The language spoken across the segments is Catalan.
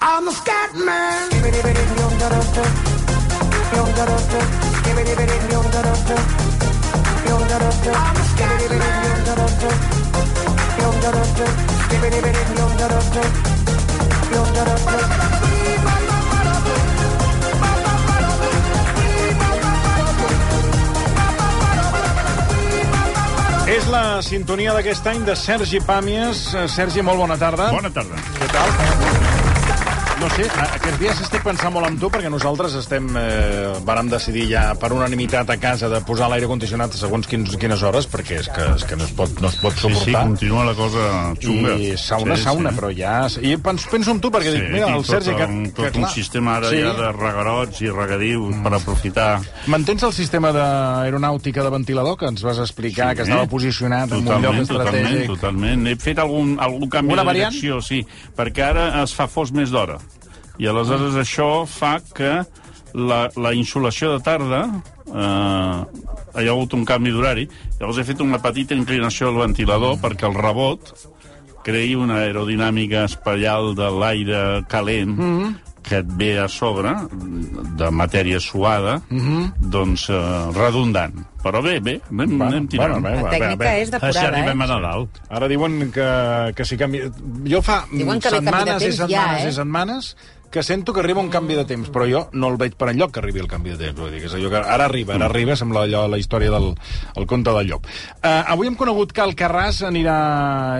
I'm a scat man. I'm a scat man. És la sintonia d'aquest any de Sergi Pàmies. Eh, Sergi, molt bona tarda. Bona tarda. Què tal? No sé, aquests dies estic pensant molt amb tu perquè nosaltres estem, eh, vàrem decidir ja per unanimitat a casa de posar l'aire condicionat a segons quins, quines hores perquè és que, és que no, es pot, no es pot Sí, sí, suportar. continua la cosa xunga. I sauna, sí, sauna, sí. però ja... I penso, penso en tu perquè Sí, dic, mira, el Sergi... tot, Que, un, tot que, un clar, sistema ara sí. ja de regarots i regadius per aprofitar. Mantens el sistema d'aeronàutica de ventilador que ens vas explicar, que Sí, estava posicionat en un lloc totalment, totalment, estratègic? totalment. He fet algun, algun canvi Una de variant? direcció, sí, perquè ara es fa fos més d'hora. I aleshores això fa que la, la insolació de tarda eh, hi ha hagut un canvi d'horari. Llavors he fet una petita inclinació al ventilador Mm. perquè el rebot creï una aerodinàmica espaial de l'aire calent Mm-hmm. que et ve a sobre, de matèria suada, Mm-hmm. doncs eh, redundant. Però bé, bé, anem, Bueno, anem tirant. bueno, bé, La bé, tècnica bé. és Així depurada, arribem eh? a Nadal. Ara diuen que, que si canvi... Jo fa Diuen que setmanes i setmanes ja, eh? i setmanes que sento que arriba un canvi de temps, però jo no el veig per enlloc que arribi el canvi de temps. Vull dir, que és allò que ara arriba, ara arriba, sembla allò, la història del el conte del llop. Uh, avui hem conegut que el Carràs anirà,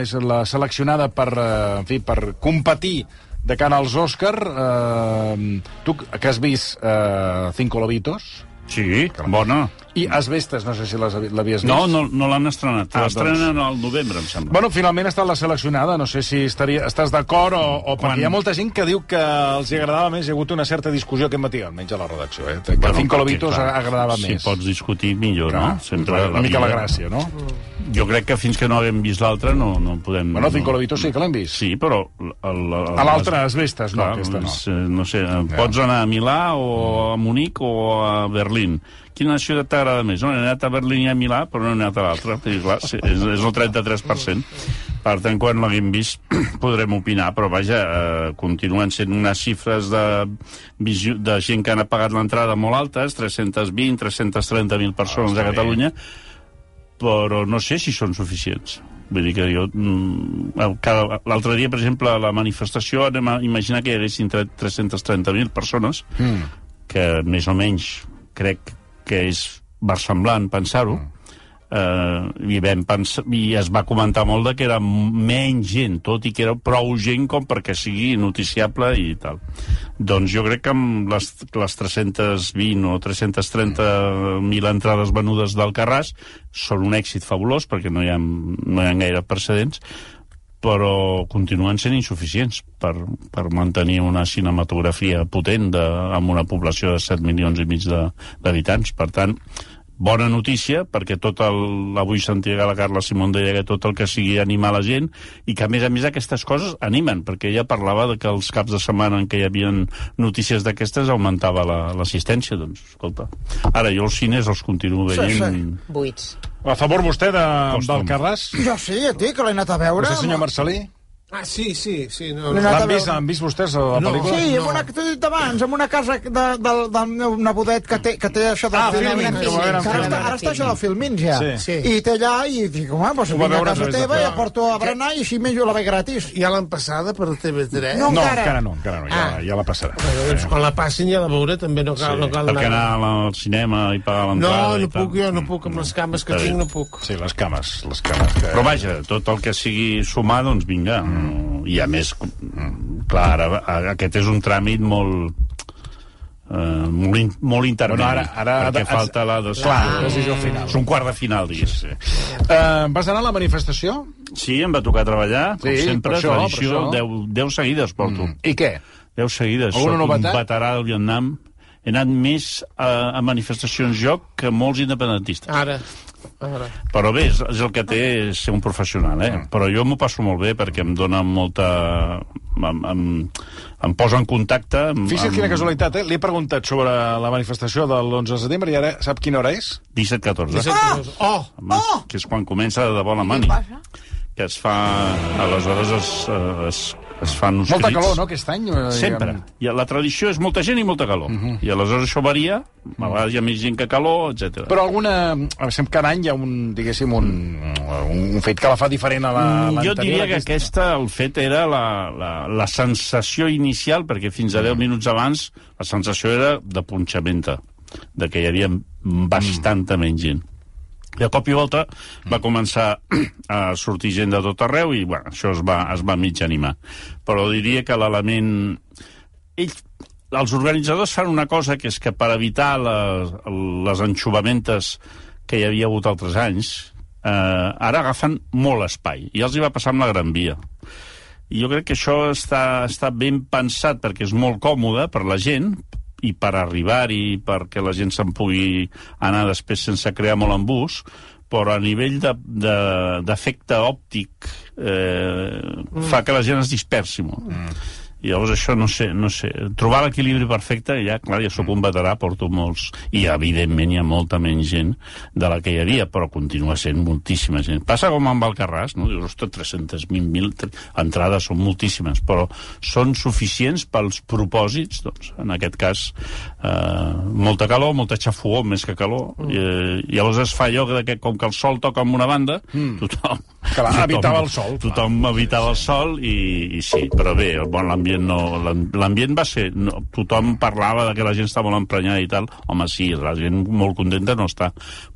és la seleccionada per, uh, en fi, per competir de cara als Òscar. Uh, tu, que has vist uh, Cinco Lobitos, Sí, bona. I Asbestes, no sé si l'havies vist. No, no, no l'han estrenat. Ah, L'estrenen al novembre, em sembla. Bueno, finalment ha estat la seleccionada. No sé si estaria, estàs d'acord o, o perquè Quan- hi ha molta gent que diu que els hi agradava més. Hi ha hagut una certa discussió aquest matí, almenys a la redacció, eh? Que bueno, Cinco perquè, Lobitos clar, agradava si més. pots discutir, millor, Clar, no? Sempre una mica la gràcia, no? Jo crec que fins que no haguem vist l'altre no, no podem... Bueno, Cinco. Lobitos sí que l'hem vist. Sí, però... A l'altre, Asbestes, no, Clar, aquesta no. eh, no sé, pots anar a Milà o a Munic o a Berlín. Quina ciutat t'agrada més? No, he anat a Berlín i a Milà, però no he anat a l'altra. És, és el 33%. Per tant, quan l'haguem vist podrem opinar, però vaja, eh, continuen sent unes xifres de, visió, de gent que han pagat l'entrada molt altes, 320, 330.000 persones està a bé. Catalunya, però no sé si són suficients. Vull dir que jo... mm, L'altre dia, per exemple, a la manifestació anem a imaginar que hi haguessin tre- 330.000 persones, Mm. que més o menys crec que és versemblant pensar-ho, eh, i, vam pensar, i es va comentar molt de que era menys gent, tot i que era prou gent com perquè sigui noticiable i tal. Doncs jo crec que amb les, les 320 o 330.000 entrades venudes del Carràs són un èxit fabulós perquè no hi ha, no hi ha gaire precedents però continuen sent insuficients per, per mantenir una cinematografia potent de, amb una població de 7 milions i mig d'habitants. Per tant, bona notícia, perquè tot el... Avui sentia la Carla Simón deia que tot el que sigui animar la gent, i que a més a més aquestes coses animen, perquè ella parlava de que els caps de setmana en què hi havia notícies d'aquestes augmentava la- l'assistència. doncs, escolta, ara jo els cines els continuo veient... sí. Buits. A favor vostè de, Costum. del Carràs? Jo sí, a ti, que l'he anat a veure. Vostè, senyor Marcelí? Ah, sí, sí, sí. No, no. L'han vist, veure. han vist vostès la No. pel·lícula? Sí, No. amb una, t'he dit abans, amb una casa de, del, del meu nebodet que té, que té això de Ah, Filmin, Filmin, que, que ho veurem ara, està, ara està això del Filmin, ja. Sí. Sí. I té allà, i dic, home, doncs vinc a veure casa de teva i ja porto a berenar i així menjo la ve gratis. Ja l'han passada per TV3? No. No, encara. encara no, encara no, ja, Ah. ja la passarà. Però, doncs, quan la passin ja la veuré, també no cal, no cal Perquè anar al cinema i pagar No, l'entrada... no i tal. puc, jo no puc, amb les cames que tinc no puc. Sí, les cames, les cames. Però vaja, tot el que sigui sumar, doncs vinga. Mm. I a més, clar, ara, aquest és un tràmit molt... Eh, molt, in, molt intermedi, Bueno, ara- ara- perquè ara- falta la decisió. Clar, decisió final. És un quart de final, diguéssim. Uh, vas anar a la manifestació? Sí, em va tocar treballar, com Sí, sempre, per això, tradició, això. 10, 10 seguides porto. Mm. I què? 10 seguides. Alguna Soc novetat? un veterà del Vietnam. He anat més a, a manifestacions jo que molts independentistes. Ara. Però bé, és, és el que té ser un professional, eh? Però jo m'ho passo molt bé perquè em dona molta... Em, em, em posa en contacte... Amb, Fixa't amb quina casualitat, eh? Li he preguntat sobre la manifestació de l'11 de setembre i ara sap quina hora és? 17-14. Ah! Oh! Home, Que és quan comença de debò la mani. que es fa... Aleshores es, eh, es, es fan uns Molta crits. calor, no, aquest any? eh, Sempre. diguem. I la tradició és molta gent i molta calor. Uh -huh. I aleshores això varia, a vegades hi ha més gent que calor, etc. Però alguna... Sempre cada any hi ha un, diguéssim, un, un, fet que la fa diferent a la- Mm, jo diria que aquesta, el fet era la, la, la sensació inicial, perquè fins a 10 minuts abans la sensació era de punxamenta, de que hi havia bastanta menys gent. De cop i volta va començar a sortir gent de tot arreu i bueno, això es va, es va mig animar. Però diria que l'element... Ells, els organitzadors fan una cosa que és que per evitar les, les enxubamentes que hi havia hagut altres anys, eh, ara agafen molt espai. I els hi va passar amb la Gran Via. I jo crec que això està, està ben pensat perquè és molt còmode per la gent i per arribar-hi, perquè la gent se'n pugui anar després sense crear molt embús, però a nivell d'efecte de, d'efecte òptic eh, mm. fa que la gent es dispersi molt. Mm. I llavors això, no sé, no sé, trobar l'equilibri perfecte, ja, clar, ja sóc un veterà, porto molts, i evidentment hi ha molta menys gent de la que hi havia, però continua sent moltíssima gent. Passa com amb Alcarràs, no? Dius, ostres, 300.000 entrades són moltíssimes, però són suficients pels propòsits, doncs, en aquest cas, eh, molta calor, molta xafogó, més que calor, mm. i, eh, i llavors es fa allò de que, com que el sol toca amb una banda, mm. tothom... Clar, tothom, evitava el sol, clar. Tothom evitava el sol i, i sí, però bé, el bon l'ambient no... l'am- L'ambient va ser... No, tothom parlava de que la gent està molt emprenyada i tal. Home, sí, la gent molt contenta no està.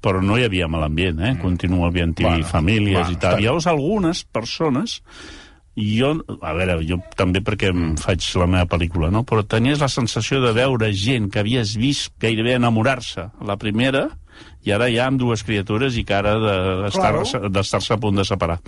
Però no hi havia mal ambient, eh? Continua havent-hi Bueno, famílies bueno, i tal. Hi ha algunes persones jo, a veure, jo també perquè em faig la meva pel·lícula, no? però tenies la sensació de veure gent que havies vist gairebé enamorar-se la primera i ara ja amb dues criatures i cara d'estar-se Claro. d'estar-se a punt de separar.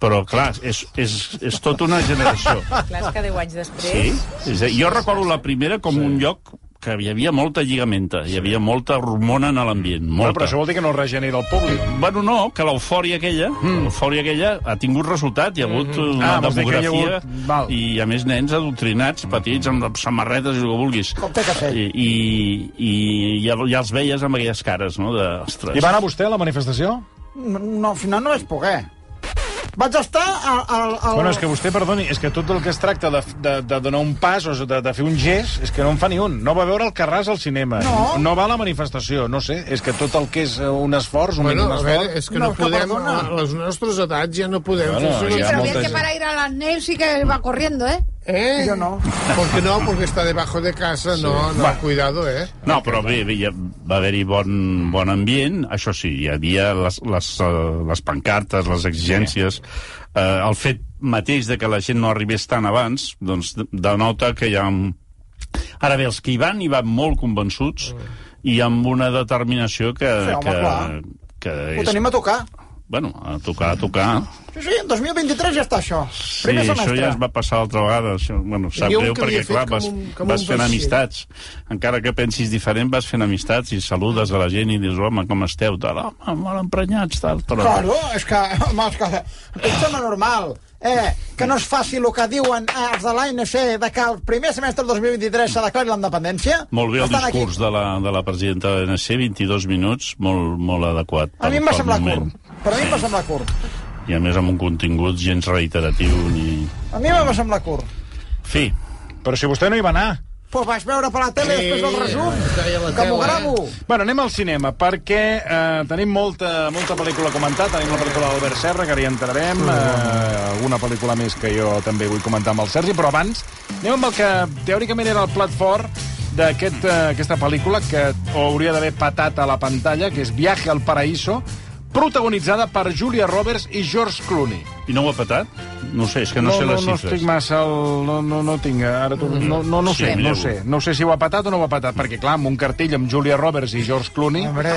Però, clar, és, és, és tota una generació. Clar, és que 10 anys després... Sí? És jo recordo la primera com un lloc que hi havia molta lligamenta, hi havia molta hormona en l'ambient, Bueno, molta. però això vol dir que no regenera el públic. Bueno, no, que l'eufòria aquella, mm. l'eufòria aquella ha tingut resultat, hi ha hagut mm una Ah, ha demografia hagut- val. i a més nens adoctrinats, petits, amb samarretes i el que vulguis. Com té. I, i, i ja, ja els veies amb aquelles cares, no?, de, ostres... I va anar vostè a la manifestació? No, al final no vaig poder. Vaig estar al... al, al... Bueno, és que vostè, perdoni, és que tot el que es tracta de, de, de donar un pas o de, de fer un gest, és que no en fa ni un. No va veure el Carràs al cinema. No. no va a la manifestació, no sé. És que tot el que és eh, un esforç, un Bueno, mínim a veure, esforç... és que no, No, que podem, perdona. a les nostres edats ja no podem Bueno, fer ja això. Pero molta que para ir a las nails sí que va corriendo, ¿eh? ¿Eh? Jo no. Porque no, porque está debajo de casa, no, no, cuidado, eh? No, però bé, bé ja va haver-hi bon, bon ambient, això sí, hi havia les, les, eh, les pancartes, les exigències, eh, el fet mateix de que la gent no arribés tan abans, doncs de- denota que hi ha... Ara bé, els que hi van, hi van molt convençuts i amb una determinació que... Sí, home, que, clar. que Ho és, tenim a tocar. Bueno, a tocar, a tocar. Sí, sí, en 2023 ja està això. Sí, Primer això semestre. ja es va passar l'altra vegada. Això, bueno, sap greu perquè, clar, com vas, un- com vas fent vaixell. amistats. Encara que pensis diferent, vas fent amistats i saludes a la gent i dius, home, com esteu? Tal, home, molt emprenyats, tal. Però... Claro, és que, home, és que em sembla normal. Eh, que no es faci el que diuen els de l'ANC de que el primer semestre del 2023 se declari la independència. Molt bé el Estan discurs de la, de la presidenta de l'ANC, 22 minuts, molt, molt adequat. A mi em va semblar moment. curt. Per a mi em va semblar curt. I a més amb un contingut gens reiteratiu ni... A mi em va semblar curt. Fi, Però si vostè no hi va anar. Pues vaig veure per la tele Sí, després del resum. Que m'ho tele, gravo. Bueno, anem al cinema, perquè eh, tenim molta, molta pel·lícula a comentar. Tenim la pel·lícula d'Albert Serra, que ara hi entrarem. Eh, alguna pel·lícula més que jo també vull comentar amb el Sergi. Però abans, anem amb el que teòricament era el plat fort d'aquesta aquest, aquesta pel·lícula, que hauria d'haver patat a la pantalla, que és Viaje al Paraíso, protagonitzada per Julia Roberts i George Clooney. i no ho ha patat? No sé, és que no, sé no, les no xifres. estic massa... El, no, no, no tinc... Ara, tu, no, no, no Sí, sé, no sé. No sé si ho ha patat o no ho ha patat, perquè, clar, amb un cartell amb Julia Roberts i George Clooney... Hombre,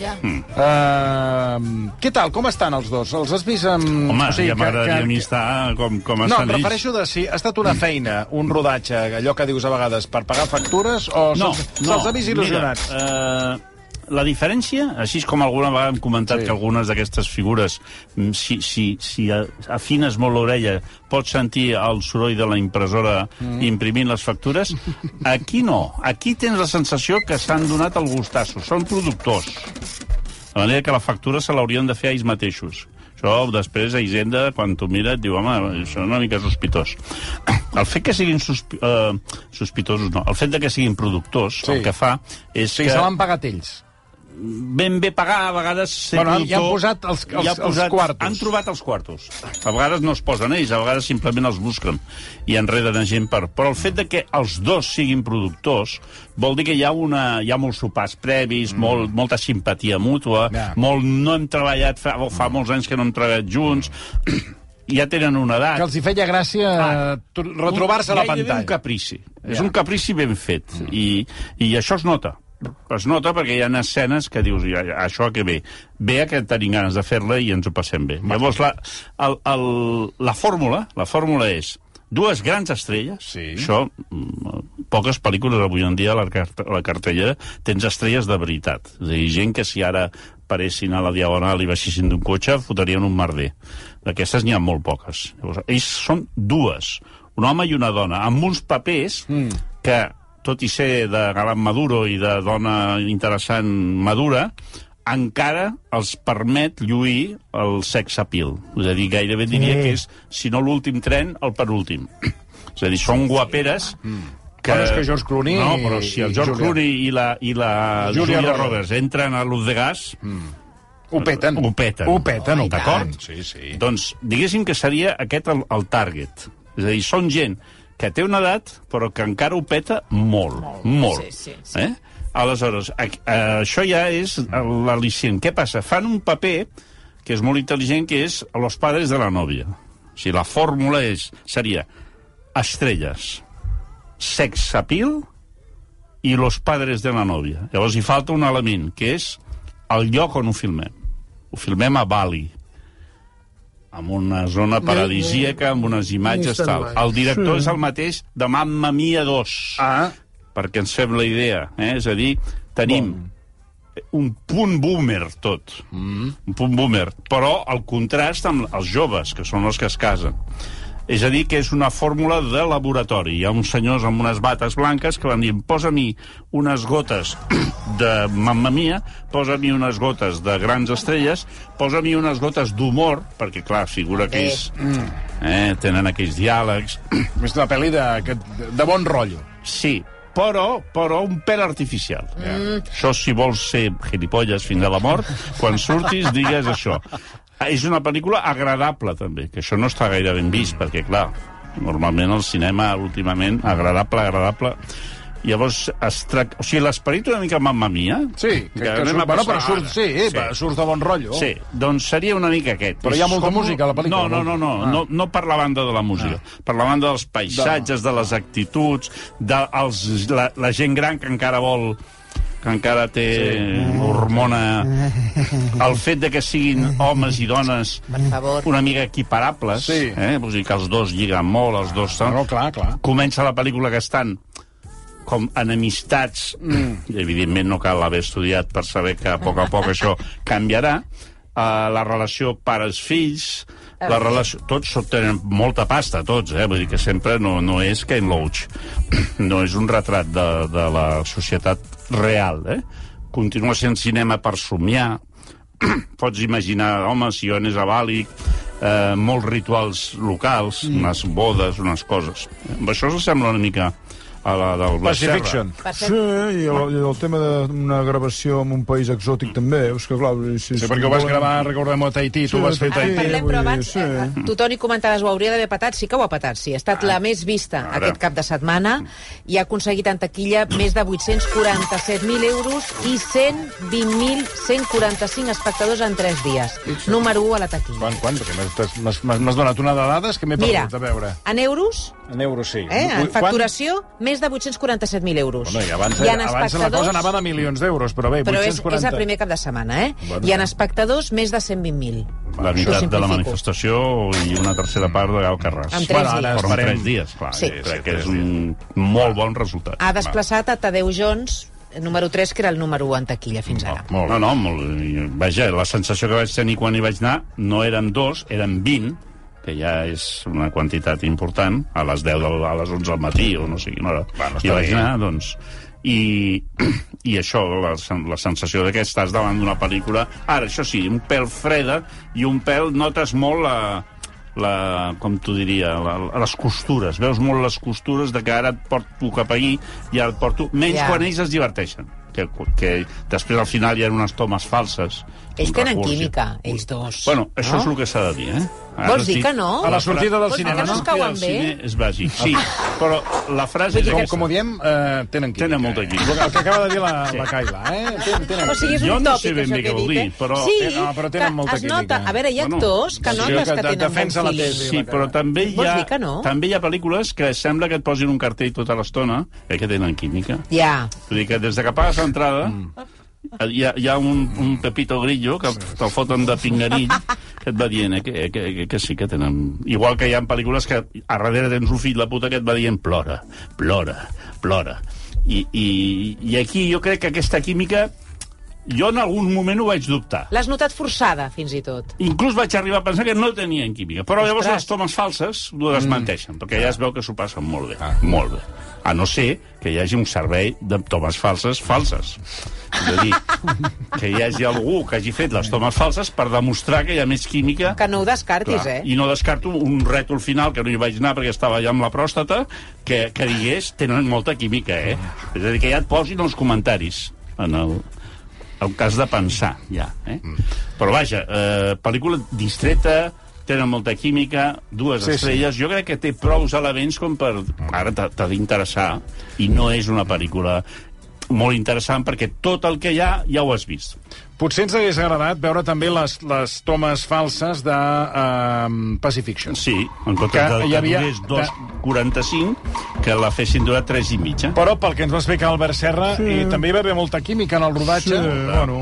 ya. Uh, què tal? Com estan els dos? Els has vist amb... Home, o sigui, ja que- m'agradaria que- a mi estar com, com No, estan ells. refereixo de si ha estat una feina, un rodatge, allò que dius a vegades, per pagar factures, o No, se'ls no. se'ls ha vist il·lusionats? Mira, eh, la diferència, així com alguna vegada hem comentat Sí. sí. que algunes d'aquestes figures, mm, si, si, si afines molt l'orella, pots sentir el soroll de la impressora mm. imprimint les factures. Aquí no. Aquí tens la sensació que s'han donat el gustasso. Són productors. De manera que la factura se l'haurien de fer a ells mateixos. Això, després, a Hisenda, quan t'ho mira, et diu, home, això és una mica sospitós. El fet que siguin sospi uh, sospitosos, no. El fet de que siguin productors, Sí. el que fa és sigui, que se l'han pagat ells. Ben bé pagar, a vegades... Bueno, ja han posat els- els- ja ha els quartos. Han trobat els quartos. A vegades no es posen ells, a vegades simplement els busquen i enreden a gent per... Però el fet de que els dos siguin productors vol dir que hi ha, una, hi ha molts sopars previs, mm. molt, molta simpatia mútua, Ja. molt, no hem treballat, fa, fa molts anys que no hem treballat junts, ja tenen una edat. Que els hi feia gràcia Ah. tro- retrobar-se a la pantalla. un caprici. És Ja. un caprici ben fet. I, I això es nota. Es nota perquè hi ha escenes que dius, ja, ja, això que ve. Ve que tenim ganes de fer-la i ens ho passem bé. Llavors, la, el, el, la fórmula la fórmula és dues grans estrelles. Sí. Això, mm, poques pel·lícules avui en dia a la, cart la cartellera tens estrelles de veritat. És a dir, gent que si ara paressin a la Diagonal i baixessin d'un cotxe, fotrien un merder. D'aquestes n'hi ha molt poques. Llavors, ells són dues, un home i una dona, amb uns papers mm. que, tot i ser de galant maduro i de dona interessant madura, encara els permet lluir el sex appeal. És a dir, gairebé diria que és, si no l'últim tren, el penúltim. És a dir, són guaperes que... Bueno, és que George Clooney No, però si el George Julia- Clooney i la, i la Julia Julia, Roberts. Roberts entren a l'ús de gas, Ho peten. ho peten. Ho peten, ho D'acord? Sí, sí. Doncs diguéssim que seria aquest el, el target. És a dir, són gent que té una edat, però que encara ho peta molt, molt. molt. Sí, sí, sí. Eh? Aleshores, a, a, això ja és l'al·licient. Què passa? Fan un paper que és molt intel·ligent, que és los padres de la nòvia. O sigui, la fórmula és, seria estrelles, sex appeal i los padres de la nòvia. Llavors hi falta un element, que és el lloc on ho filmem. Ho filmem a Bali, amb una zona paradisíaca, amb unes imatges tal. El director és el mateix de Mamma Mia 2, Ah, perquè ens fem la idea. Eh? És a dir, tenim un punt boomer, tot. Mm. Un punt boomer. Però el contrast amb els joves, que són els que es casen. És a dir, que és una fórmula de laboratori. Hi ha uns senyors amb unes bates blanques que van dir posa-mi unes gotes de Mamma Mia, posa-mi unes gotes de grans estrelles, posa-mi unes gotes d'humor, perquè, clar, figura que ells eh, tenen aquells diàlegs, és una pel·li de, que- de bon rotllo. Sí, però, però un pèl artificial. Mm. Això, si vols ser gilipolles fins a la mort, quan surtis digues això. Ah, És una pel·lícula agradable, també, que això no està gaire ben vist, perquè, clar, normalment el cinema, últimament, agradable, agradable... Llavors, es trac... o sigui, l'esperit una mica mamma mia... Sí, que, que, anem surt, bueno, però surt, sí, sí. Va, surts de bon rotllo. Sí, doncs seria una mica aquest. Però hi ha molta com- música a la pel·lícula, No, no, no, no, Ah. no, no per la banda de la música, per la banda dels paisatges, de les actituds, de els, la, la gent gran que encara vol que encara té sí. hormona el fet de que siguin homes i dones una mica equiparables Sí. eh? Vull dir que els dos lliguen molt els dos No, no, clar, clar. comença la pel·lícula que estan com enemistats, mm. i evidentment no cal haver estudiat per saber que a poc a poc això canviarà, uh, la relació pares-fills, la relació... Tots tenen molta pasta, tots, eh? Vull dir que sempre no, no és Ken Loach. No és un retrat de, de la societat real, eh? Continua sent cinema per somiar, pots imaginar homes, iones a Bali, eh, molts rituals locals, mm. unes bodes, unes coses. Amb això s'assembla una mica a la del Blas Serra. Pacifiction. Per Sí, i el, i el tema d'una gravació en un país exòtic també, és que clar... Si, Sí, perquè ho vas gravar, recordem, a Tahití, tu Sí, ho vas fer a Tahití. parlem, però abans sí. eh, tu, Toni, comentaves, ho hauria d'haver patat. Sí que ho ha patat, sí. Ha estat la més vista Ara. aquest cap de setmana i ha aconseguit en taquilla més de 847.000 euros i 120.145 espectadors en 3 dies. Número 1 a la taquilla. Quan, quan? Perquè m'has- donat una de dades que m'he perdut a veure. en euros, En euros, sí. eh, en Quan? facturació, més de 847.000 euros. Bueno, i abans, I en abans la cosa anava de milions d'euros, però bé, Però és, 840... és el primer cap de setmana, eh? Bueno, I en espectadors, més de 120.000. La meitat de la manifestació i una tercera part de Alcarràs. En tres Bueno, ara dies. Però en tres dies, clar. Sí. Sí, crec Sí, que és un molt bon resultat. Ha desplaçat a Tadeu Jones, número 3, que era el número 1 en taquilla fins ara. Molt No, no, molt, vaja, la sensació que vaig tenir quan hi vaig anar no eren dos, eren 20, que ja és una quantitat important, a les 10 del, a les 11 del matí o no sé quina hora. Bueno, I està vaig anar, doncs... i, i això, la, la sensació de que estàs davant d'una pel·lícula... Ara, això sí, un pèl freda i un pèl... Notes molt la, la com t'ho diria, la, les costures. Veus molt les costures de que ara et porto cap aquí i ara et porto... Menys Ja. quan ells es diverteixen. Que, que després al final hi ha unes tomes falses. Ells tenen recurs. química, ells dos. Bueno, això no? és el que s'ha de dir, eh? Ara Vols dir sí- que no? A la sortida del Vols dir cinema, que no no? es cauen bé? és bàsic, sí. Però la frase és Com, aquesta. com ho diem, eh, tenen química. Tenen molta química. El que acaba de dir la, la Kaila, eh? Tenen, tenen O sigui, és Jo un no tòpic, sé ben això bé que què vol dit, dir, eh? però- Sí, Eh, no, però tenen molta es nota... química. A veure, hi ha actors que sí, notes que tenen defensa bon la tesi. Sí, però també hi, Vols ha, dir que no? també hi ha pel·lícules que sembla que et posin un cartell tota l'estona eh, que tenen química. Ja. Vull dir que des de que pagues l'entrada Mm. Hi ha, hi ha un, un Pepito Grillo que te'l foten de pinganill que et va dient eh, que, que, que, que sí que tenen... Igual que hi ha pel·lícules que a darrere tens un fill de puta que et va dient plora, plora, plora. I, i, I aquí jo crec que aquesta química jo en algun moment ho vaig dubtar. L'has notat forçada, fins i tot. Inclús vaig arribar a pensar que no tenien química. Però llavors Ostres. les tomes falses ho desmenteixen, perquè ja es veu que s'ho passen molt bé. Molt bé. A no ser que hi hagi un servei de tomes falses falses. És a dir, que hi hagi algú que hagi fet les tomes falses per demostrar que hi ha més química Que no ho descartis, Clar, eh? I no descarto un rètol final, que no hi vaig anar perquè estava allà amb la pròstata, que, que digués, tenen molta química, eh? És a dir, que ja et posin els comentaris en el, el cas de pensar, ja. Eh? Però vaja, eh, pel·lícula distreta, tenen molta química, dues Sí, sí, estrelles, jo crec que té prous elements com per... Ara t'ha d'interessar, i no és una pel·lícula molt interessant perquè tot el que hi ha ja ho has vist. Potser ens hagués agradat veure també les, les tomes falses de uh, Pacifiction. Sí, en comptes Que de hi que havia- durés 2,45, que la fessin durar 3 i mitja. Però pel que ens va explicar Albert Serra, sí. i també hi va haver molta química en el rodatge. Sí, bueno...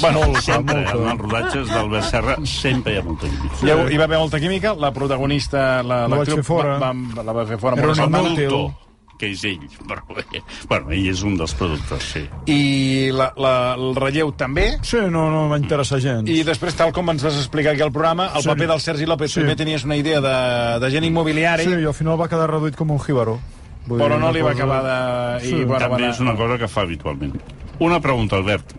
Bueno, Sempre, molta. en els rodatges d'Albert Serra, sempre hi ha molta química. hi, hi va haver molta química, la protagonista, la, La fora. Va, va, la va fer fora. Era molt un inútil. Que és ell. Però, bé, bueno, ell és un dels productors, sí. I la, la, el relleu també. Sí, no, no va interessar gens. I després, tal com ens vas explicar aquí al programa, el Sí. paper del Sergi López, Sí. primer tenies una idea de, de gent immobiliari, Sí, i al final va quedar reduït com un jíbaro. Vull però no li va cosa- acabar de... I, Sí. bueno, També va és una cosa que fa habitualment. Una pregunta, Albert,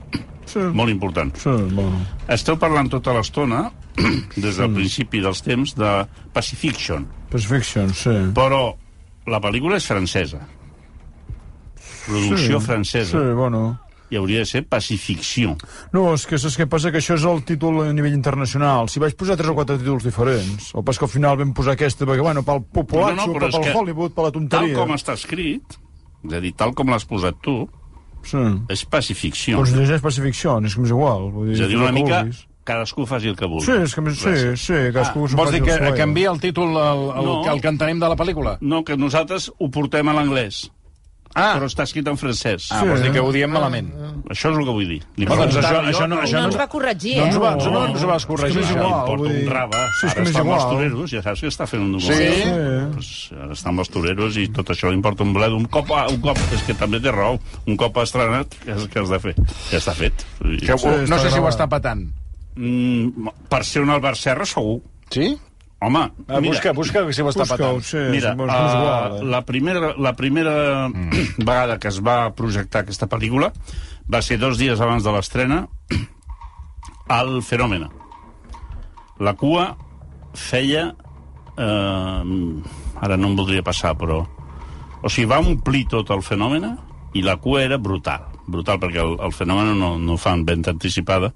Sí, molt important. sí, bueno. Esteu parlant tota l'estona, des del principi dels temps, de Pacifiction, Pacifiction, sí. però la pel·lícula és francesa. Producció sí. francesa. Sí, bueno. I hauria de ser Pacifiction. No, és que saps què passa? Que això és el títol a nivell internacional. Si vaig posar tres o quatre títols diferents, el pas que al final vam posar aquesta, perquè, bueno, pel populatxo, no, no, és pel Hollywood, per la Tal tonteria. com està escrit, és a dir, tal com l'has posat tu, Sí. és Pacifiction. Doncs llegeix Pacifiction, és que m'és igual. Vull dir, És a dir, una mica vulguis. Cadascú faci el que vulgui. Sí, és que més, sí, sí, cadascú s'ho Ah, Vols dir que, el que canvia el títol el, el, No. el que entenem de la pel·lícula? No, que nosaltres ho portem a l'anglès, Ah, però està escrit en francès. ah vols dir que ho diem malament. Això és el que vull dir. Li Bueno, doncs això, això, no, això No no, ens va corregir, no eh? ens ho va, no, no ens ho vas És corregir. que això. li igual, importa vull un raba. Sí, és que Ara està amb els toreros, ja saps que està fent un Sí. documental. Pues, ara està amb els toreros i tot això li importa un bled. Un cop, un cop, és que també té raó, un cop estrenat, és- què has de fer? Ja està fet. Que, Sí, no sé si ho està patant. Mm, per ser un Albert Serra, segur. Sí? Home, Ah, mira, busca, busca si ho està Busca-ho, patant. sí, Mira, és igual. uh, Eh? la primera, la primera vegada que es va projectar aquesta pel·lícula va ser dos dies abans de l'estrena al Fenòmena. La cua feia... Eh, ara no em voldria passar, però... O sigui, va omplir tot el Fenòmena i la cua era brutal. Brutal, perquè el, el fenomen no, no fan venda anticipada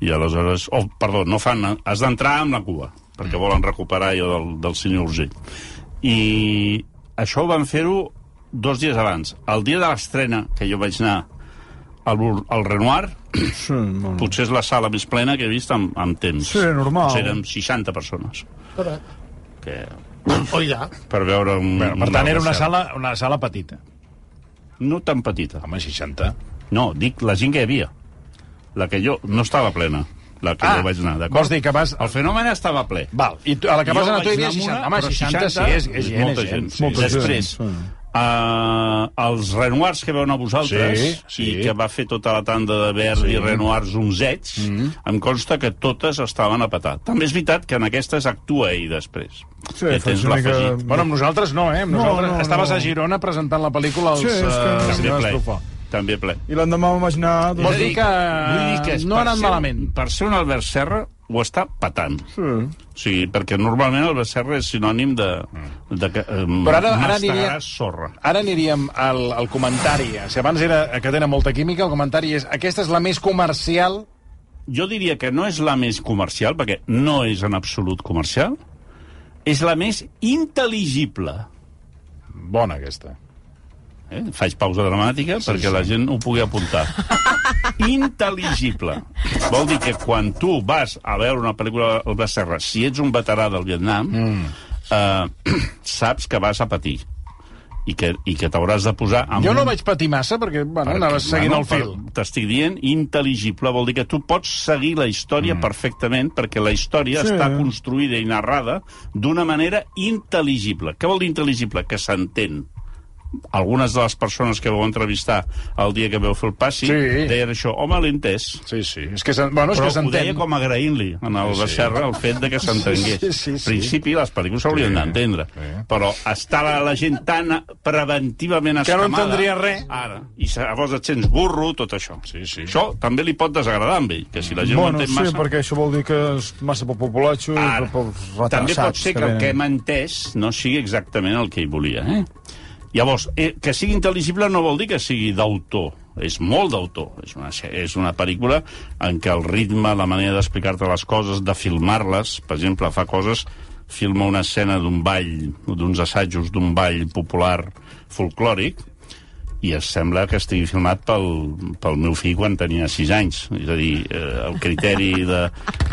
i aleshores... Oh, perdó, no fan... Has d'entrar amb la cua, perquè volen recuperar allò del, del cine urgent. I això ho van fer-ho dos dies abans. El dia de l'estrena, que jo vaig anar al, al Renoir, Sí, bueno. potser és la sala més plena que he vist amb, amb temps. Sí, normal. Potser érem 60 persones. Que, Oiga, per veure un... Bueno, per tant, era una sala, una sala petita. No tan petita. Home, 60. No, dic la gent que hi havia. La que jo... No estava plena, la que Ah, jo vaig anar, d'acord? vols dir que vas... El fenomen estava ple. Val, i tu, a la que vas Jo anar tu hi havia anar 60. amb una, Home, però 60, sí, és, és gent, molta gent. gent. Sí. Molta gent, Després, sí. Uh, els Renoirs que veuen a vosaltres Sí, sí. i que va fer tota la tanda de Verdi Sí. i Renoirs onzets Mm. em consta que totes estaven a petar també és veritat que en aquestes actua ell després Sí, que faig tens l'afegit Bueno, amb nosaltres no, eh? Amb No, nosaltres no, estaves no. a Girona presentant la pel·lícula als Sí, és que- eh, també ple. També ple I l'endemà vam imaginar... Doncs, dir que vull dir que és no ha anat malament? per ser un Albert Serra ho està patant sí. o sigui, perquè normalment el Serra és sinònim de, de que eh, Però ara- ara aniria- sorra Ara aniríem al, al comentari. Si abans era que tenen molta química, el comentari és aquesta és la més comercial jo diria que no és la més comercial, perquè no és en absolut comercial, és la més intel·ligible. bona, aquesta. Eh? Faig pausa dramàtica sí, perquè sí. la gent ho pugui apuntar. Intel·ligible. Vol dir que quan tu vas a veure una pel·lícula al Serra, si ets un veterà del Vietnam, mm. eh, saps que vas a patir i que, i que t'hauràs de posar... Amb Jo no un- vaig patir massa perquè, bueno, anaves seguint el fil. T'estic dient intel·ligible, vol dir que tu pots seguir la història mm. perfectament perquè la història sí. està construïda i narrada d'una manera intel·ligible. Què vol dir intel·ligible? Que s'entén. Algunes de les persones que vau entrevistar el dia que vau fer el passi Sí. deien això, home, l'he entès. Sí, sí. És que, bueno, és Però que ho deia com agraint-li en el sí, Serra el fet de que s'entengués. Sí, sí, sí. En principi, les pel·lícules s'haurien Sí, d'entendre. sí. Però està la, la gent tan preventivament Que no escamada... entendria res. Ara. I llavors et sents burro, tot això. Sí, sí. Això també li pot desagradar amb ell, que si la gent Bueno, ho entén sí, massa... perquè això vol dir que és massa pel populatxo Ara, també pot ser que el venen. que hem entès no sigui exactament el que ell volia. Eh? Llavors, eh, que sigui intel·ligible no vol dir que sigui d'autor. És molt d'autor. És, una, és una pel·lícula en què el ritme, la manera d'explicar-te les coses, de filmar-les, per exemple, fa coses filma una escena d'un ball, d'uns assajos d'un ball popular folclòric, i es sembla que estigui filmat pel, pel meu fill quan tenia 6 anys. És a dir, eh, el criteri de,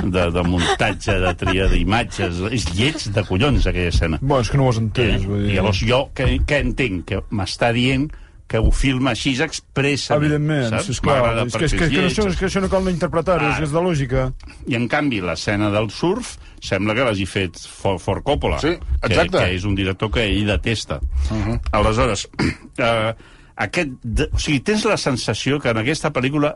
de, de muntatge, de tria d'imatges, és lleig de collons, aquella escena. Bueno, és que no ho has entès. Vull dir... I llavors jo, que, que entenc? Que m'està dient que ho filma així expressament. Evidentment, saps? esclar. És que, és, que, és, que, això, és que això no cal no interpretar-ho, és, Ara. és de lògica. I en canvi, l'escena del surf sembla que l'hagi fet For, For Coppola, Sí, que, exacte. que és un director que ell detesta. Uh -huh. Aleshores, eh, aquest, de, o sigui, tens la sensació que en aquesta pel·lícula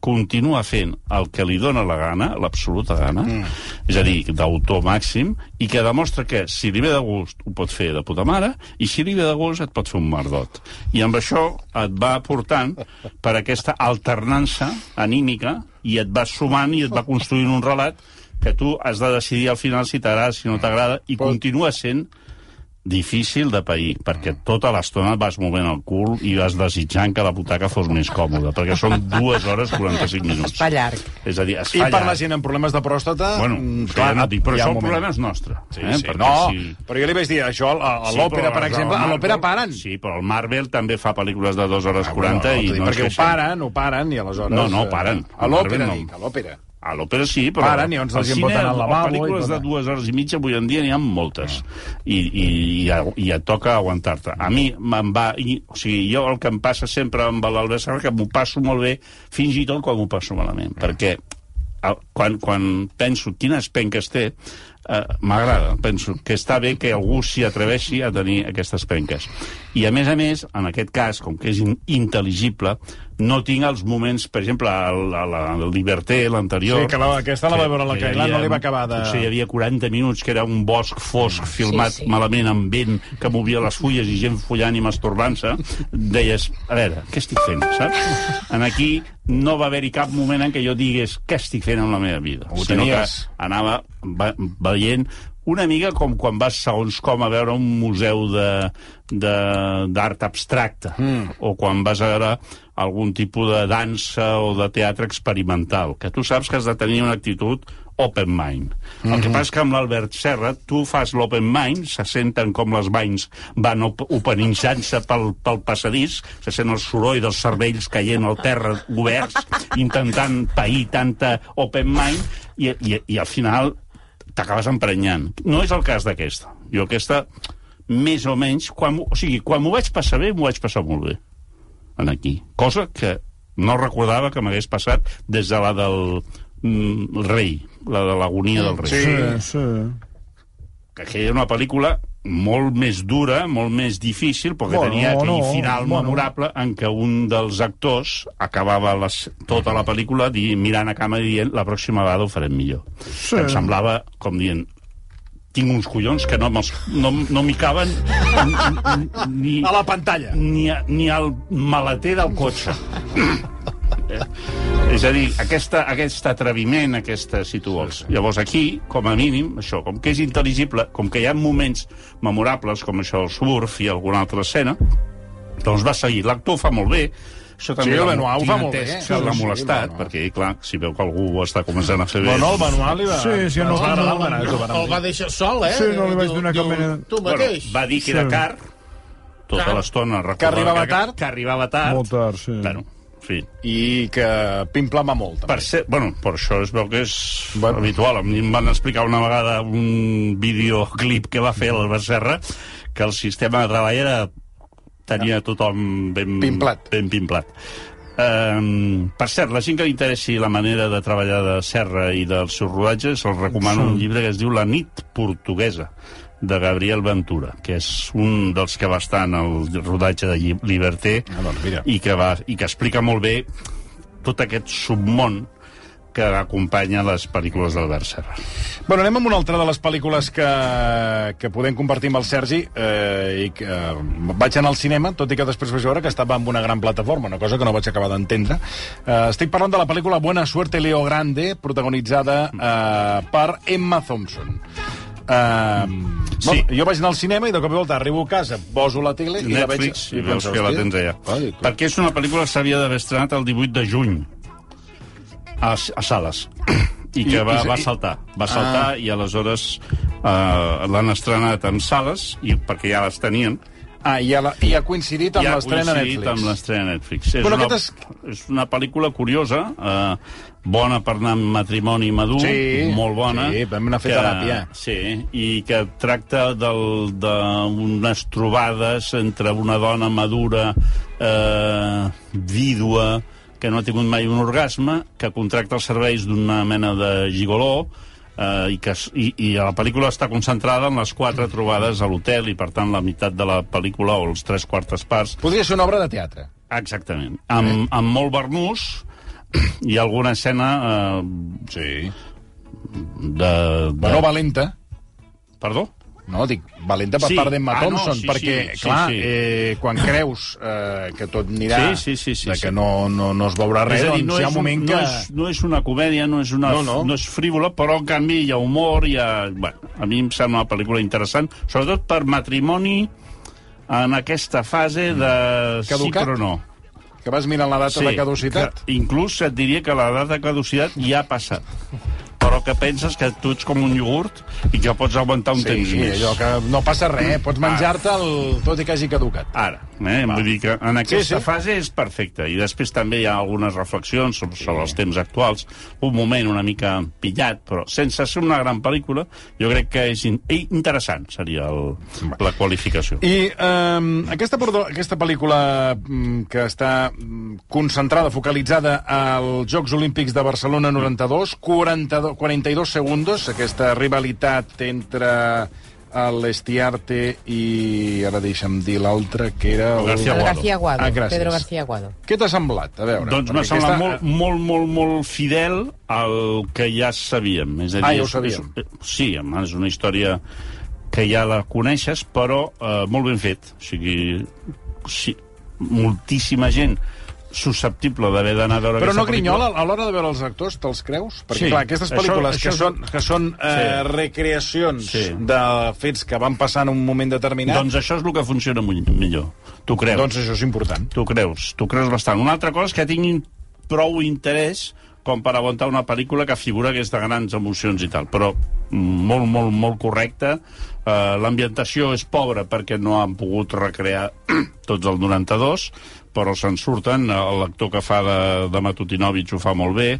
continua fent el que li dóna la gana, l'absoluta gana, mm. és a dir, d'autor màxim, i que demostra que si li ve de gust ho pot fer de puta mare, i si li ve de gust et pot fer un merdot. I amb això et va portant per aquesta alternança anímica i et va sumant i et va construint un relat que tu has de decidir al final si t'agrada, si no t'agrada, i continua sent difícil de pair, perquè tota l'estona vas movent el cul i vas desitjant que la butaca fos més còmoda, perquè són dues hores 45 minuts. Es fa llarg. És a dir, es I fa per la gent amb problemes de pròstata... Bueno, mm, clar, no dic, però això un el moment. problema és nostre. Sí, eh? sí. Perquè No, si... però jo li vaig dir això a, a Sí, l'òpera, però per exemple. A Marvel- l'òpera paren. Sí, però el Marvel també fa pel·lícules de 2 hores Ah, 40 bueno, i t'ho dic no perquè ho paren, ho paren, i aleshores... No, no, eh, paren. A l'òpera, no. dic, a l'òpera. A l'òpera sí, però... Paren, i llavors la al gent al lavabo pel·lícules de dues hores i mitja avui en dia n'hi ha moltes. I, i, i, i et toca aguantar-te. A mi me'n va... I, o sigui, jo el que em passa sempre amb l'Albert Serra que m'ho passo molt bé, fins i tot quan m'ho passo malament. Perquè el- quan, quan penso quines penques té, eh, m'agrada. Penso que està bé que algú s'hi atreveixi a tenir aquestes penques. I, a més a més, en aquest cas, com que és in intel·ligible, no tinc els moments, per exemple, el, el, el Liberté, l'anterior... Sí, que la- aquesta la va veure la que Cailà, no li va acabar de- Potser hi havia 40 minuts, que era un bosc fosc, filmat sí. malament amb vent, que movia les fulles i gent follant i masturbant-se. Deies, a veure, què estic fent, saps? En aquí no va haver-hi cap moment en què jo digués què estic fent amb la meva vida. Ho sinó que tenies. anava va, veient una mica com quan vas segons com a veure un museu de- de- d'art abstracte mm. o quan vas a veure algun tipus de dansa o de teatre experimental, que tu saps que has de tenir una actitud open mind. El Mhm. que passa és que amb l'Albert Serra tu fas l'open mind, se senten com les banys van op openinjant-se pel, pel passadís, se sent el soroll dels cervells caient al terra oberts, intentant pair tanta open mind, i, i, i al final t'acabes emprenyant. No és el cas d'aquesta. Jo aquesta, més o menys, quan, o sigui, quan m'ho vaig passar bé, m'ho vaig passar molt bé. En aquí. Cosa que no recordava que m'hagués passat des de la del mm, rei, la de l'agonia del rei. Sí. Sí, sí. Que aquella era una pel·lícula molt més dura, molt més difícil, perquè Bueno, tenia aquell no, final bueno. memorable en què un dels actors acabava les, tota la pel·lícula di, mirant a cama i dient la pròxima vegada ho farem millor. Sí. Em semblava com dient tinc uns collons que no, no, no m'hi caben ni, A la pantalla. ni, a, ni al maleter del cotxe. Eh? És a dir, aquesta, aquest atreviment, aquesta, si tu vols. Llavors aquí, com a mínim, això, com que és intel·ligible, com que hi ha moments memorables, com això del surf i alguna altra escena, doncs va seguir. L'actor fa molt bé, això també Sí, el l'ha- Benoit ho fa molt bé. L'ha Sí, sí, molestat, el Benoit. perquè, clar, si veu que algú ho està començant a fer bé... Bueno, el manual li va... Sí, sí, no- va no- ho vàrem El va deixar sol, eh? Sí, no li vaig donar cap mena- Tu mateix. Bueno, va dir que era Sí. car, tota l'estona. Que arribava tard. Que arribava tard. Molt tard, sí. Bueno, en fi. I que pimplama molt, també. Per ser, bueno, per això es veu que és Bueno. bueno. habitual. A mi em van explicar una vegada un videoclip que va fer l'Albert Serra que el sistema de treball era, tenia tothom ben... Pimplat. Ben pimplat. Um, per cert, la gent que li interessi la manera de treballar de Serra i dels seus rodatges, els recomano un llibre que es diu La nit portuguesa, de Gabriel Ventura, que és un dels que va estar en el rodatge de Liberté Ah, doncs mira. i que, va, i que explica molt bé tot aquest submón que acompanya les pel·lícules d'Albert Serra. Bueno, anem amb una altra de les pel·lícules que, que podem compartir amb el Sergi eh, i que eh, vaig anar al cinema, tot i que després vaig veure que estava en una gran plataforma, una cosa que no vaig acabar d'entendre. Eh, estic parlant de la pel·lícula Buena Suerte Leo Grande, protagonitzada eh, per Emma Thompson. Uh, Sí. jo vaig anar al cinema i de cop i volta arribo a casa, poso la tele i la veig... Netflix, i veus penso, que la tens allà. Ai. Perquè és una pel·lícula que s'havia d'haver estrenat el 18 de juny a, a sales i que va, va saltar. Va saltar i aleshores eh, l'han estrenat en sales i perquè ja les tenien Ah, i, ha, la, i ha coincidit amb l'estrena Netflix. amb l'estrena Netflix. És, Bueno, una, aquest és una pel·lícula curiosa, eh, bona per anar amb matrimoni madur, Sí, molt bona. sí, vam anar a fer teràpia. Sí, i que tracta d'unes trobades entre una dona madura, eh, vídua, que no ha tingut mai un orgasme, que contracta els serveis d'una mena de gigoló, eh, i, que, i, i la pel·lícula està concentrada en les quatre trobades a l'hotel i per tant la meitat de la pel·lícula o els tres quartes parts Podria ser una obra de teatre. exactament, amb, amb molt barnús i alguna escena eh, Sí. de, de... Bueno, valenta. Perdó? No, dic, valenta per Sí. part d'Emma Ah, no, Thompson, sí, perquè, sí, sí, clar, sí. Eh, quan creus eh, que tot anirà, Sí, sí, sí, sí, de sí. que no, no, no es veurà res, dir, doncs no hi ha un moment un, que... no, és, no és una comèdia, no és, una, No, no. no és frívola, però en canvi hi ha humor, hi ha... Bueno, a mi em sembla una pel·lícula interessant, sobretot per matrimoni en aquesta fase de Caducat? sí però no. que vas mirant la data de caducitat. Que, inclús et diria que la data de caducitat ja ha passat. Però que penses que tu ets com un iogurt i que pots aguantar un Sí, temps més. allò que no passa res, pots menjar-te el... tot i que hagi caducat. Ara, eh? vull dir que en aquesta Sí, sí. fase és perfecte. I després també hi ha algunes reflexions sobre, sobre els temps actuals. Un moment una mica pillat, però sense ser una gran pel·lícula, jo crec que és in interessant, seria el, la qualificació. I eh, aquesta, aquesta pel·lícula mm, que està mm, concentrada, focalitzada als Jocs Olímpics de Barcelona 92, 42, 42 segundos, aquesta rivalitat entre l'Estiarte i... ara deixa'm dir l'altre, que era... El García El Aguado. García Aguado, Ah, gràcies. Pedro García Aguado. Què t'ha semblat? A veure. Doncs m'ha semblat aquesta- molt, molt, molt, molt fidel al que ja sabíem. És a dir, Ah, ja ho sabíem. És, sí, és una història que ja la coneixes, però eh, molt ben fet. O sigui, sí, moltíssima gent susceptible d'haver d'anar a veure Però no grinyola, a l'hora de veure els actors, te'ls creus? Perquè, Sí. clar, aquestes Això- pel·lícules això que, és- són, que són eh, Sí. recreacions Sí. de fets que van passar en un moment determinat, Doncs això és el que funciona millor. Tu creus. doncs això és important. Tu creus, tu creus bastant. Una altra cosa és que tinguin prou interès com per aguantar una pel·lícula que figura que és de grans emocions i tal, però molt, molt, molt correcta. Uh, L'ambientació és pobra perquè no han pogut recrear tots el 92, però se'n surten. Eh, L'actor que fa de, de Matutinovich ho fa molt bé,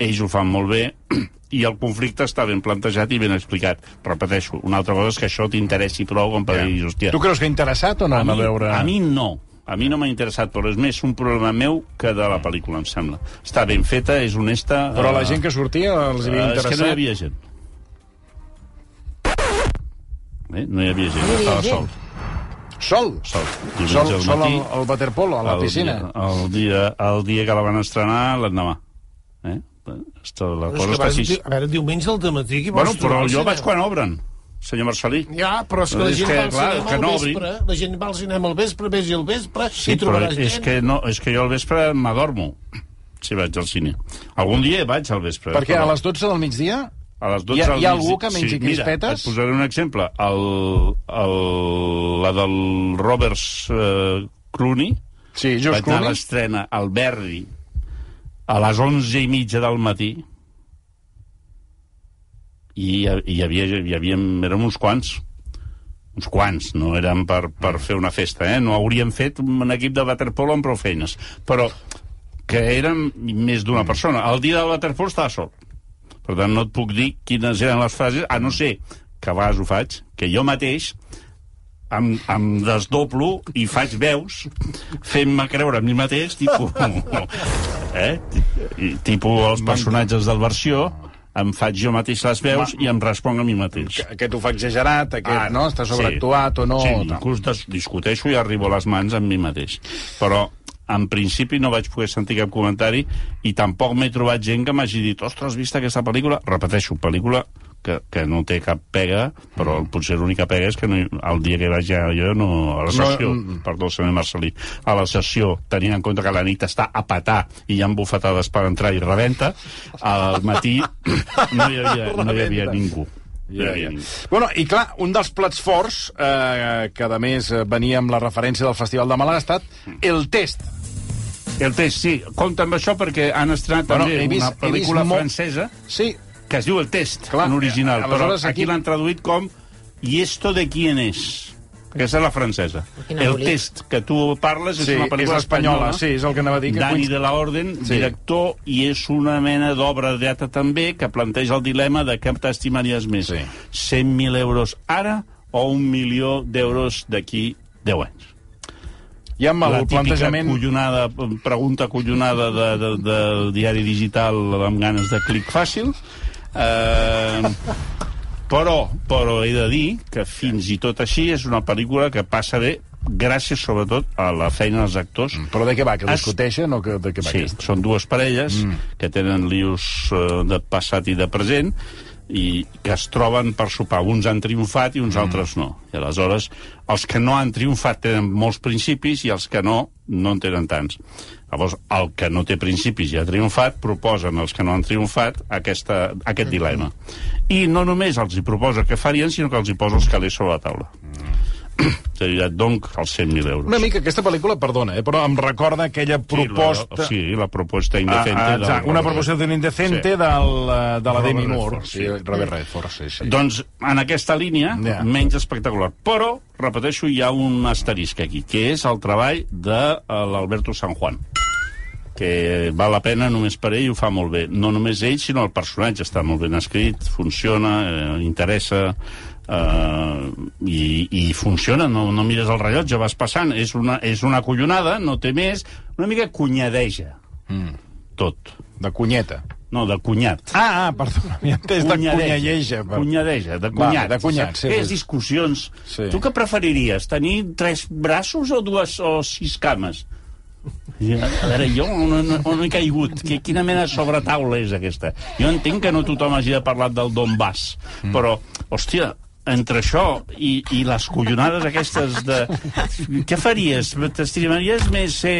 ells ho fan molt bé, i el conflicte està ben plantejat i ben explicat. Repeteixo, una altra cosa és que això t'interessi prou com per dir, hòstia, Tu creus que ha interessat o no a mi, a veure... a mi no. A mi no m'ha interessat, però és més un problema meu que de la pel·lícula, em sembla. Està ben feta, és honesta... Però la eh, gent que sortia els havia eh, És interessat. que no hi havia gent. Eh? No hi havia gent, No hi havia estava gent. sol. Sol? Sol. Sol, al sol matí. al, al waterpolo, a la el piscina. Dia, el, dia, el dia que la van estrenar, l'endemà. Eh? Esto, la Però és cosa que està així. a veure, diumenge al matí... Qui Bueno, però jo vaig quan obren, senyor Marcelí. Ja, però és que la És gent que, va al clar, cinema que al no vespre. La gent va al cinema al vespre, vés al vespre, Sí, i trobaràs és gent. que, no, és que jo al vespre m'adormo si vaig al cine. Algun dia vaig al vespre. Perquè però a les 12 del migdia... a les 12 hi ha- hi ha algú que mengi mira, crispetes? et posaré un exemple. El, el, la del Roberts eh, Clooney, Sí, vaig a Clooney. l'estrena al Berri a les 11 i mitja del matí i hi, hi havia, hi havia, érem uns quants uns quants, no eren per, per fer una festa, eh? No hauríem fet un equip de waterpolo amb prou feines. Però que érem més d'una persona. El dia del waterpolo estava sol. Per tant, no et puc dir quines eren les frases, a no ser que a vegades ho faig, que jo mateix em, em desdoblo i faig veus fent-me creure a mi mateix tipus, eh? Tipus els personatges del versió em faig jo mateix les veus i em responc a mi mateix. Que- Aquest ho fa exagerat, aquest, Ah, no? Està sobreactuat o no... Sí, tal. inclús discuteixo i arribo a les mans amb mi mateix. Però en principi no vaig poder sentir cap comentari i tampoc m'he trobat gent que m'hagi dit ostres, has vist aquesta pel·lícula? Repeteixo, pel·lícula que, que no té cap pega, però potser l'única pega és que no, el dia que vaig ja, jo no, a la No, sessió, mm. perdó, senyor Marcelí, a la sessió, tenint en compte que la nit està a petar i hi ha bufetades per entrar i rebenta, al matí no hi havia, no hi havia ningú. Ningú. Bueno, i clar, un dels plats forts, eh, que a més eh, venia amb la referència del Festival de Màlaga, ha estat el test. El test, sí. Compte amb això perquè han estrenat Bueno, també vist- una vist pel·lícula molt- francesa Sí, que es diu El test, Clar, en original, però aquí, aquí- l'han traduït com I esto de quién es? Aquesta és la francesa. Quin El test que tu parles és sí una és pel·lícula espanyola, sí, és el que anava a dir. Que Dani de la Orden, Sí. sí. director, i és una mena d'obra de teatre també que planteja el dilema de què t'estimaries més. Sí. 100.000 euros ara o un milió d'euros d'aquí 10 anys. I amb el la típica plantejament... collonada, pregunta collonada de, de, del diari digital amb ganes de clic fàcil. Eh, però, però he de dir que fins i tot així és una pel·lícula que passa bé gràcies sobretot a la feina dels actors Però de què va? Que Es- discuteixen o que, de què va Sí, aquesta? són dues parelles mm. que tenen lius eh, de passat i de present i que es troben per sopar. Uns han triomfat i uns mm. altres no. I aleshores, els que no han triomfat tenen molts principis i els que no, no en tenen tants. Llavors, el que no té principis i ha triomfat, proposen als que no han triomfat aquesta, aquest dilema. I no només els hi proposa què farien, sinó que els hi posa els calés sobre la taula. És et donc els 100.000 euros. Una mica, aquesta pel·lícula, perdona, eh, però em recorda aquella proposta... Sí, la, sí, la proposta indecente. Ah, ah, del exacte, una proposta d'un indecente Sí. del, eh, de la Demi Moore. sí. Sí, Robert Redford, sí, sí. Doncs en aquesta línia, yeah. menys espectacular. Però, repeteixo, hi ha un asterisc aquí, que és el treball de eh, l'Alberto San Juan que val la pena només per ell i ho fa molt bé. No només ell, sinó el personatge està molt ben escrit, funciona, eh, interessa, eh, i, i funciona, no, no mires el rellotge, vas passant, és una, és una collonada, no té més, una mica cunyadeja, mm. tot. De cunyeta. No, de cunyat. Ah, ah, perdona, m'he entès de cunyadeja. per- Cunyadeja, de Va, cunyat. de cunyat, sí, És discussions. Sí. Tu què preferiries, tenir tres braços o dues o sis cames? I, A veure, jo on, on, on he caigut? Que, quina mena de sobretaula és aquesta? Jo entenc que no tothom hagi de parlar del Donbass, mm. però, hòstia, entre això i, i les collonades aquestes de... Què faries? T'estimaries més ser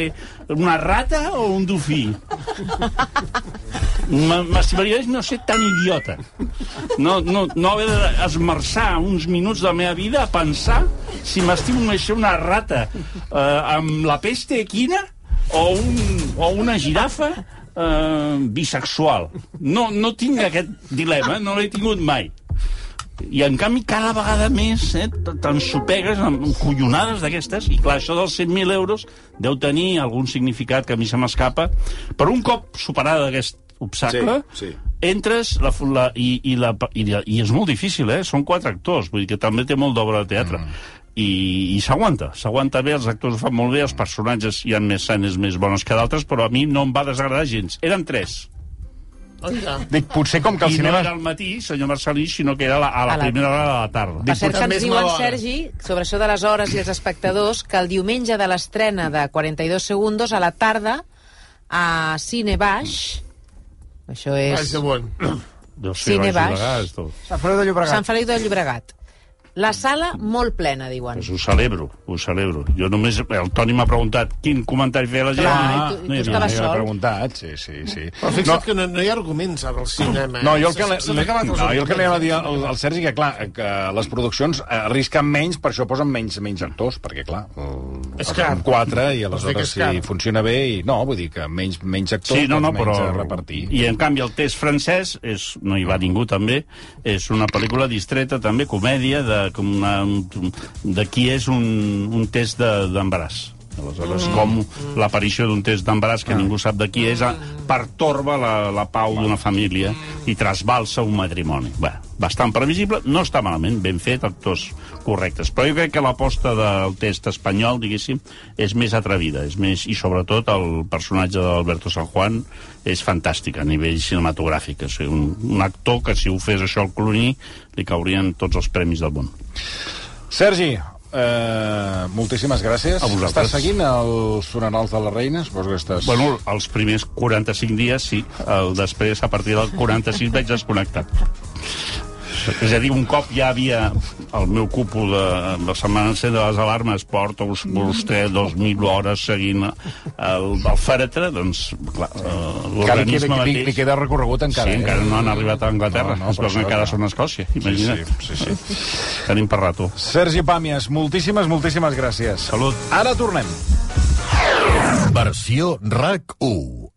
una rata o un dofí? M'estimaries no ser tan idiota. No, no, no haver d'esmerçar uns minuts de la meva vida a pensar si m'estimo més ser una rata eh, amb la peste equina o, un, o una girafa eh, bisexual. No, no tinc aquest dilema, no l'he tingut mai. I, en canvi, cada vegada més eh, t'ensopegues amb collonades d'aquestes, i clar, això dels 100.000 euros deu tenir algun significat que a mi se m'escapa, però un cop superada aquest obstacle, Sí, sí. entres la, la, i, i, la, i, i és molt difícil, eh? Són quatre actors, vull dir que també té molt d'obra de teatre. Mm. I, i s'aguanta, s'aguanta bé, els actors ho fan molt bé, els personatges hi ha més sanes més bones que d'altres, però a mi no em va desagradar gens. Eren tres. Oiga. Dic, potser com que el I no cinema... era al matí, senyor Marcelí, sinó que era a la, a la, A la- primera hora de la tarda. Per cert, que ens és diu en. Sergi, sobre això de les hores i els espectadors, que el diumenge de l'estrena de 42 segundos a la tarda a Cine Baix, això Baix és de bon. Deu ser Cine Baix Baix. Sant Feliu de Llobregat. Sant Feliu de Llobregat. La sala molt plena, diuen. Pues ho celebro, ho celebro. Jo només... El Toni m'ha preguntat quin comentari feia la gent. Clar, i i no- tu- i no tu havia. estaves Ja sol. preguntat, sí, sí, sí. Però fixa't que no, no hi ha arguments ara al cinema. eh? No, jo el que, els no, jo el que li arguments. anava a dir al, al Sergi que, clar, que les produccions arrisquen menys, per això posen menys menys actors, perquè, clar, el, És car. quatre i Vols dir que aleshores si car. funciona bé... I, no, vull dir que menys, menys actors, Sí, no, no, doncs però... menys a repartir. I en canvi el test francès, és, no hi va ningú també, és una pel·lícula distreta també, comèdia, de, com una, de qui és un, un test de- d'embaràs. Aleshores, mm. com l'aparició d'un test d'embaràs que ningú sap de qui és, ah, pertorba la, la pau d'una família i trasbalsa un matrimoni. Bé, bastant previsible, no està malament, ben fet, actors correctes. Però jo crec que l'aposta del test espanyol, diguéssim, és més atrevida, és més, i sobretot el personatge d'Alberto San Juan és fantàstic a nivell cinematogràfic. O sigui, un, un actor que si ho fes això al Clooney li caurien tots els premis del món. Sergi, eh, moltíssimes gràcies. A vosaltres. Estàs seguint els funerals de la reina? Suposo que estàs... Bueno, els primers 45 dies sí, el, després a partir del 46 vaig desconnectar. És a dir, un cop ja havia el meu cúpul de, de Setmana Encén de les Alarmes, porta us- vostè 2.000 hores seguint el, el fèretre, doncs, clar, eh, li l'organisme queda, li, mateix... li queda recorregut encara. Sí, eh? encara no han arribat a Anglaterra, No, no, es això, encara clar. són a Escòcia, imagina't. Sí, sí, sí. Tenim per rato. Sergi Pàmies, moltíssimes, moltíssimes gràcies. Salut. Ara tornem. Versió RAC 1